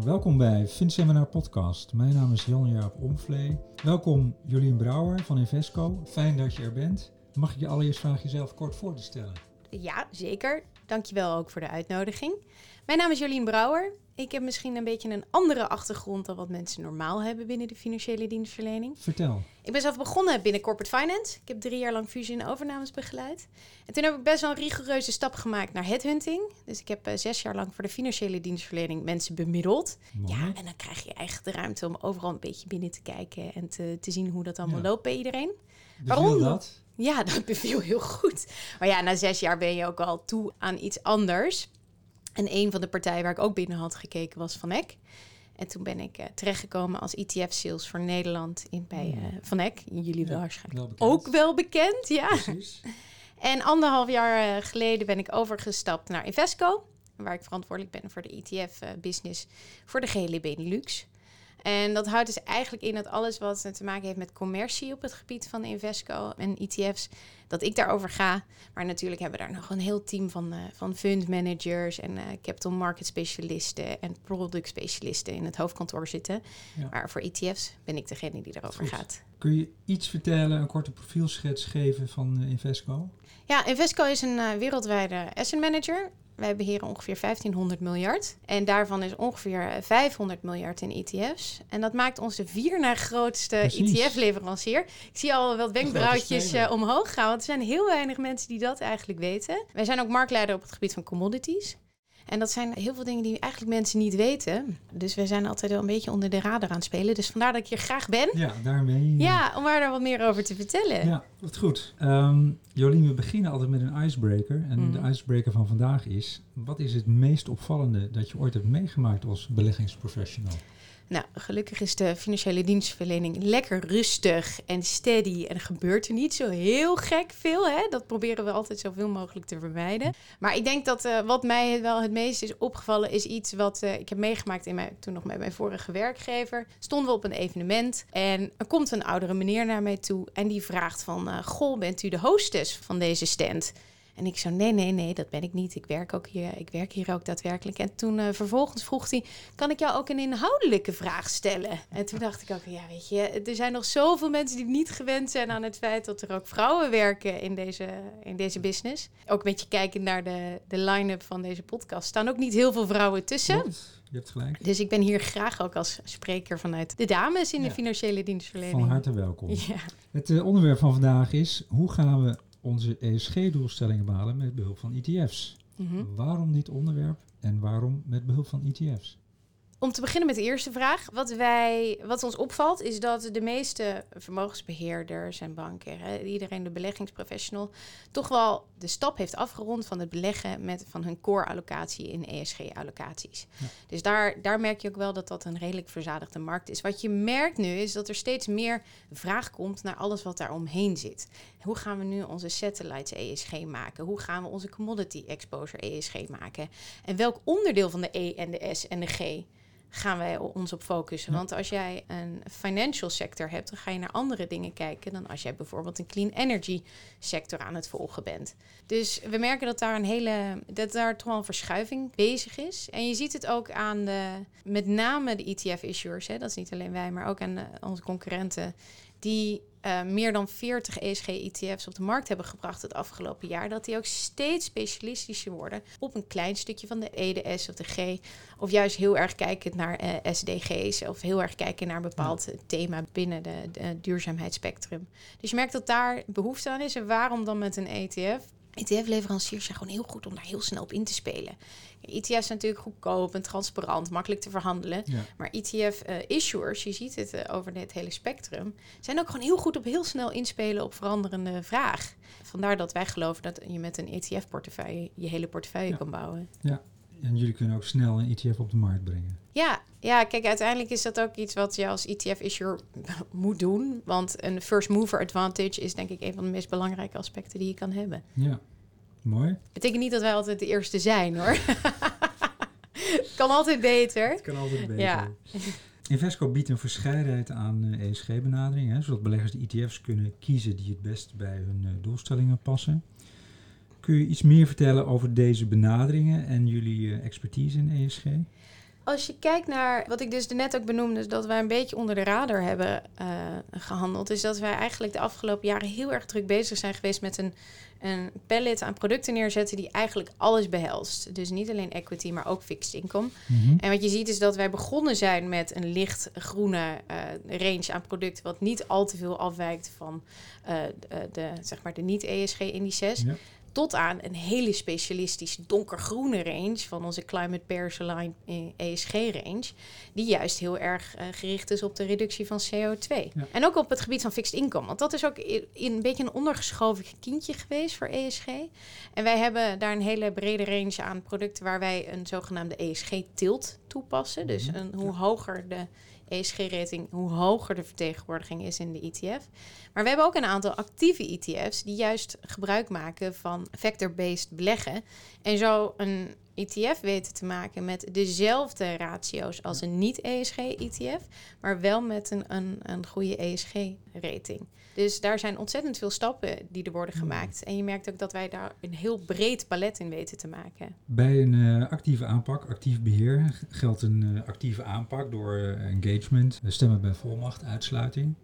welkom bij FinSeminar Podcast. Mijn naam is Jan-Jaap Omvlee. Welkom Jolien Brouwer van Invesco. Fijn dat je er bent. Mag ik je allereerst vragen jezelf kort voor te stellen? Ja, zeker. Dankjewel ook voor de uitnodiging. Mijn naam is Jolien Brouwer. Ik heb misschien een beetje een andere achtergrond dan wat mensen normaal hebben binnen de financiële dienstverlening. Vertel. Ik ben zelf begonnen binnen Corporate Finance. Ik heb drie jaar lang fusie en overnames begeleid. En toen heb ik best wel een rigoureuze stap gemaakt naar headhunting. Dus ik heb uh, zes jaar lang voor de financiële dienstverlening mensen bemiddeld. Mooi. Ja, en dan krijg je echt de ruimte om overal een beetje binnen te kijken en te, te zien hoe dat allemaal Ja. loopt bij iedereen. Beviel Waarom? dat? Ja, dat beviel heel goed. Maar ja, na zes jaar ben je ook al toe aan iets anders. En een van de partijen waar ik ook binnen had gekeken was Van Eck. En toen ben ik eh, terechtgekomen als ETF-sales voor Nederland in, bij eh, Van Eck. Jullie wel Ja, waarschijnlijk wel ook wel bekend, ja. Precies. En anderhalf jaar eh, geleden ben ik overgestapt naar Invesco. Waar ik verantwoordelijk ben voor de ETF-business voor de gehele Benelux. En dat houdt dus eigenlijk in dat alles wat te maken heeft met commercie op het gebied van Invesco en ETF's, dat ik daarover ga. Maar natuurlijk hebben we daar nog een heel team van, eh, van fund managers en eh, capital market specialisten en product specialisten in het hoofdkantoor zitten. Ja. Maar voor ETF's ben ik degene die daarover Goed. gaat. Kun je iets vertellen, een korte profielschets geven van eh, Invesco? Ja, Invesco is een eh, wereldwijde asset manager. Wij beheren ongeveer 1500 miljard. En daarvan is ongeveer eh, 500 miljard in ETF's. En dat maakt ons de vier na grootste. ETF-leverancier. Ik zie al wat wenkbrauwtjes eh, omhoog gaan. Want er zijn heel weinig mensen die dat eigenlijk weten. Wij zijn ook marktleider op het gebied van commodities. En dat zijn heel veel dingen die eigenlijk mensen niet weten. Dus wij zijn altijd wel een beetje onder de radar aan het spelen. Dus vandaar dat ik hier graag ben. Ja, daarmee. eh, Ja, om daar wat meer over te vertellen. Ja, wat goed. Ehm, Jolien, we beginnen altijd met een icebreaker. En Mhm. de icebreaker van vandaag is... Wat is het meest opvallende dat je ooit hebt meegemaakt als beleggingsprofessional? Nou, gelukkig is de financiële dienstverlening lekker rustig en steady. En gebeurt er niet zo heel gek veel. Hè? Dat proberen we altijd zoveel mogelijk te vermijden. Maar ik denk dat eh, wat mij wel het meest is opgevallen... is iets wat eh, ik heb meegemaakt in mijn, toen nog met mijn vorige werkgever. Stonden we op een evenement en er komt een oudere meneer naar mij toe... en die vraagt van, eh, goh, bent u de hostess van deze stand? En ik zo, nee, nee, nee, dat ben ik niet. Ik werk, ook hier, ik werk hier ook daadwerkelijk. En toen eh, vervolgens vroeg hij, kan ik jou ook een inhoudelijke vraag stellen? En toen dacht ik ook, ja, weet je, er zijn nog zoveel mensen die niet gewend zijn aan het feit dat er ook vrouwen werken in deze, in deze business. Ook een beetje kijkend naar de, de line-up van deze podcast. staan ook niet heel veel vrouwen tussen. Je hebt gelijk. Dus ik ben hier graag ook als spreker vanuit de dames in Ja. de financiële dienstverlening. Van harte welkom. Ja. Het eh, onderwerp van vandaag is... Hoe gaan we onze ESG-doelstellingen behalen met behulp van ETF's? Mhm. Waarom dit onderwerp en waarom met behulp van ETF's? Om te beginnen met de eerste vraag. Wat, wij, wat ons opvalt is dat de meeste vermogensbeheerders en banken, hè, iedereen de beleggingsprofessional, toch wel de stap heeft afgerond van het beleggen met, van hun core-allocatie in ESG-allocaties. Ja. Dus daar, daar merk je ook wel dat dat een redelijk verzadigde markt is. Wat je merkt nu is dat er steeds meer vraag komt naar alles wat daar omheen zit. Hoe gaan we nu onze satellites ESG maken? Hoe gaan we onze commodity exposure ESG maken? En welk onderdeel van de E en de S en de G gaan wij ons op focussen. Ja. Want als jij een financial sector hebt, dan ga je naar andere dingen kijken dan als jij bijvoorbeeld een clean energy sector aan het volgen bent. Dus we merken dat daar een hele, dat daar toch wel een verschuiving bezig is. En je ziet het ook aan de, met name de ETF-issuers, hè, dat is niet alleen wij, maar ook aan eh, onze concurrenten, die eh, meer dan 40 ESG-ETF's op de markt hebben gebracht het afgelopen jaar, dat die ook steeds specialistischer worden op een klein stukje van de E, de S of de G. Of juist heel erg kijken naar eh, SDG's of heel erg kijken naar een bepaald thema binnen de, de duurzaamheidsspectrum. Dus je merkt dat daar behoefte aan is. En waarom dan met een ETF? ETF-leveranciers zijn gewoon heel goed om daar heel snel op in te spelen. ETF's zijn natuurlijk goedkoop en transparant, makkelijk te verhandelen. Ja. Maar ETF-issuers, je ziet het eh, over dit hele spectrum, zijn ook gewoon heel goed op heel snel inspelen op veranderende vraag. Vandaar dat wij geloven dat je met een ETF-portefeuille je hele portefeuille Ja. kan bouwen. En jullie kunnen ook snel een ETF op de markt brengen. Ja, ja, kijk, uiteindelijk is dat ook iets wat je als ETF-issuer moet doen. Want een first mover advantage is denk ik een van de meest belangrijke aspecten die je kan hebben. Ja, mooi. Betekent niet dat wij altijd de eerste zijn hoor. kan altijd beter. kan altijd beter. Ja. Invesco biedt een verscheidenheid aan eh, ESG-benaderingen, zodat beleggers de ETF's kunnen kiezen die het best bij hun eh, doelstellingen passen. Kun je iets meer vertellen over deze benaderingen en jullie eh, expertise in ESG? Als je kijkt naar wat ik dus net ook benoemde, dat wij een beetje onder de radar hebben uh, gehandeld, is dat wij eigenlijk de afgelopen jaren heel erg druk bezig zijn geweest met een, een pallet aan producten neerzetten die eigenlijk alles behelst. Dus niet alleen equity, maar ook fixed income. Mhm. En wat je ziet is dat wij begonnen zijn met een licht groene uh, range aan producten, wat niet al te veel afwijkt van uh, de, de, zeg maar de niet-ESG-indices. Ja. Tot aan een hele specialistische donkergroene range van onze Climate Paris Aligned ESG-range. Die juist heel erg uh, gericht is op de reductie van CO2. Ja. En ook op het gebied van fixed income. Want dat is ook in, in een beetje een ondergeschoven kindje geweest voor ESG. En wij hebben daar een hele brede range aan producten waar wij een zogenaamde ESG-tilt toepassen. Dus een, hoe hoger de ESG-rating, hoe hoger de vertegenwoordiging is in de ETF. Maar we hebben ook een aantal actieve ETF's die juist gebruik maken van factor-based beleggen. En zo een ETF weten te maken met dezelfde ratio's als een niet-ESG-ETF, maar wel met een, een, een goede ESG-rating. Dus daar zijn ontzettend veel stappen die er worden gemaakt. En je merkt ook dat wij daar een heel breed palet in weten te maken. Bij een uh, actieve aanpak, actief beheer, geldt een uh, actieve aanpak door uh, engagement, stemmen bij volmacht, uitsluiting.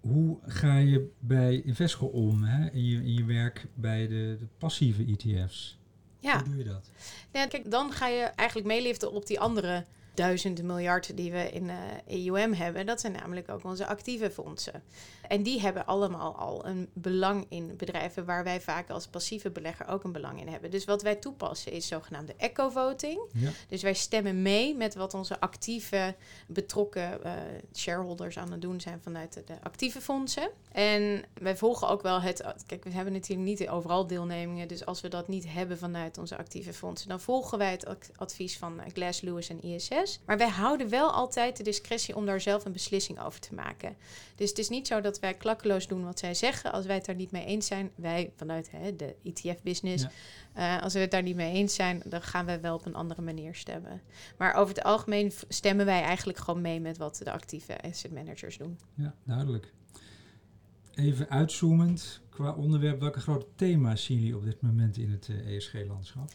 Hoe ga je bij Invesco om hè, in, je, in je werk bij de, de passieve ETF's? Ja. Hoe doe je dat? Ja, kijk, dan ga je eigenlijk meeliften op die andere duizenden miljard die we in EUM hebben. Dat zijn namelijk ook onze actieve fondsen. En die hebben allemaal al een belang in bedrijven waar wij vaak als passieve belegger ook een belang in hebben. Dus wat wij toepassen is zogenaamde echo-voting. Ja. Dus wij stemmen mee met wat onze actieve betrokken uh, shareholders aan het doen zijn vanuit de, de, actieve fondsen. En wij volgen ook wel het. Kijk, we hebben natuurlijk niet overal deelnemingen. Dus als we dat niet hebben vanuit onze actieve fondsen, dan volgen wij het advies van uh, Glass Lewis en ISS. Maar wij houden wel altijd de discretie om daar zelf een beslissing over te maken. Dus het is niet zo dat wij klakkeloos doen wat zij zeggen. Als wij het daar niet mee eens zijn, wij vanuit hè, de ETF-business, ja. uh, als we het daar niet mee eens zijn, dan gaan we wel op een andere manier stemmen. Maar over het algemeen stemmen wij eigenlijk gewoon mee met wat de actieve asset managers doen. Ja, duidelijk. Even uitzoomend qua onderwerp, welke grote thema's zien jullie op dit moment in het ESG-landschap?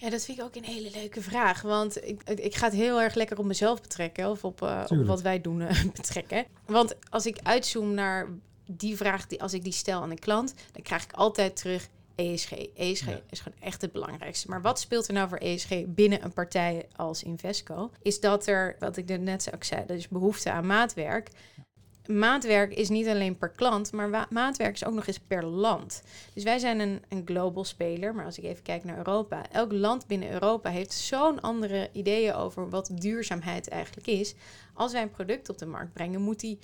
Ja, dat vind ik ook een hele leuke vraag. Want ik, ik ga het heel erg lekker op mezelf betrekken. Of op, uh, op wat wij doen uh, betrekken. Want als ik uitzoom naar die vraag, die, als ik die stel aan een klant, dan krijg ik altijd terug ESG. ESG ja. is gewoon echt het belangrijkste. Maar wat speelt er nou voor ESG binnen een partij als Invesco? Is dat er, wat ik er net ook zei, dus behoefte aan maatwerk maatwerk is niet alleen per klant, maar maatwerk is ook nog eens per land. Dus wij zijn een, een global speler, maar als ik even kijk naar Europa, elk land binnen Europa heeft zo'n andere ideeën over wat duurzaamheid eigenlijk is. Als wij een product op de markt brengen, moet die,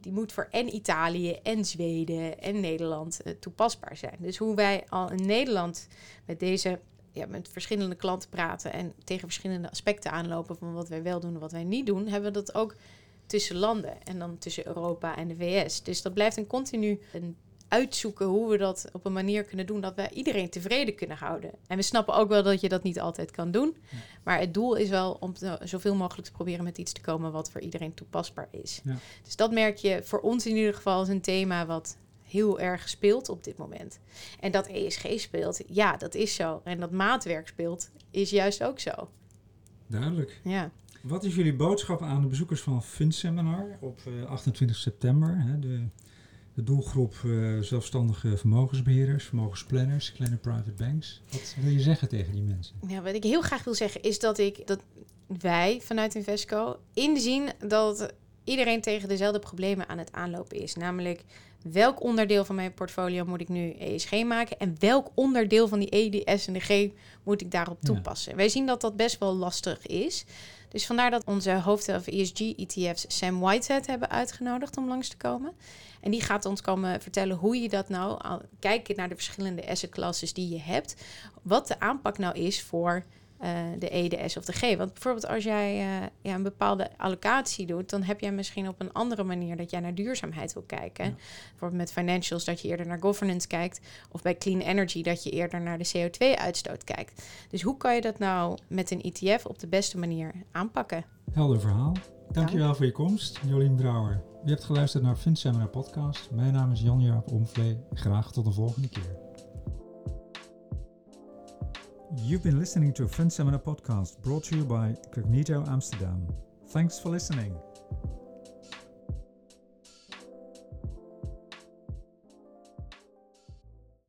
die moet voor en Italië en Zweden en Nederland uh, toepasbaar zijn. Dus hoe wij al in Nederland met deze ja, met verschillende klanten praten en tegen verschillende aspecten aanlopen van wat wij wel doen en wat wij niet doen, hebben we dat ook tussen landen en dan tussen Europa en de VS. Dus dat blijft een continu een uitzoeken hoe we dat op een manier kunnen doen dat we iedereen tevreden kunnen houden. En we snappen ook wel dat je dat niet altijd kan doen. Ja. Maar het doel is wel om te, zoveel mogelijk te proberen met iets te komen wat voor iedereen toepasbaar is. Ja. Dus dat merk je voor ons in ieder geval als een thema wat heel erg speelt op dit moment. En dat ESG speelt, ja, dat is zo. En dat maatwerk speelt, is juist ook zo. Duidelijk. Ja. Wat is jullie boodschap aan de bezoekers van FundSeminar op uh, 28 september? Hè, de, de doelgroep uh, zelfstandige vermogensbeheerders, vermogensplanners, kleine private banks. Wat wil je zeggen tegen die mensen? Ja, wat ik heel graag wil zeggen is dat ik dat wij vanuit Invesco inzien dat iedereen tegen dezelfde problemen aan het aanlopen is. Namelijk, welk onderdeel van mijn portfolio moet ik nu ESG maken en welk onderdeel van die EDS en de G moet ik daarop toepassen? Ja. Wij zien dat dat best wel lastig is. Dus vandaar dat onze hoofd van ESG-ETF's Sam Whitehead hebben uitgenodigd om langs te komen. En die gaat ons komen vertellen hoe je dat nou, kijken naar de verschillende asset classes die je hebt, wat de aanpak nou is voor uh, de EDS of de G. Want bijvoorbeeld als jij uh, ja, een bepaalde allocatie doet, dan heb jij misschien op een andere manier dat jij naar duurzaamheid wil kijken. Ja. Bijvoorbeeld met financials dat je eerder naar governance kijkt. Of bij clean energy dat je eerder naar de CO2-uitstoot kijkt. Dus hoe kan je dat nou met een ETF op de beste manier aanpakken? Helder verhaal. Dankjewel Dank. voor je komst, Jolien Brouwer. Je hebt geluisterd naar FinSeminar podcast. Mijn naam is Jan-Jaap Omvlee. Graag tot de volgende keer. You've been listening to a Fund Seminar podcast brought to you by Cognito Amsterdam. Thanks for listening.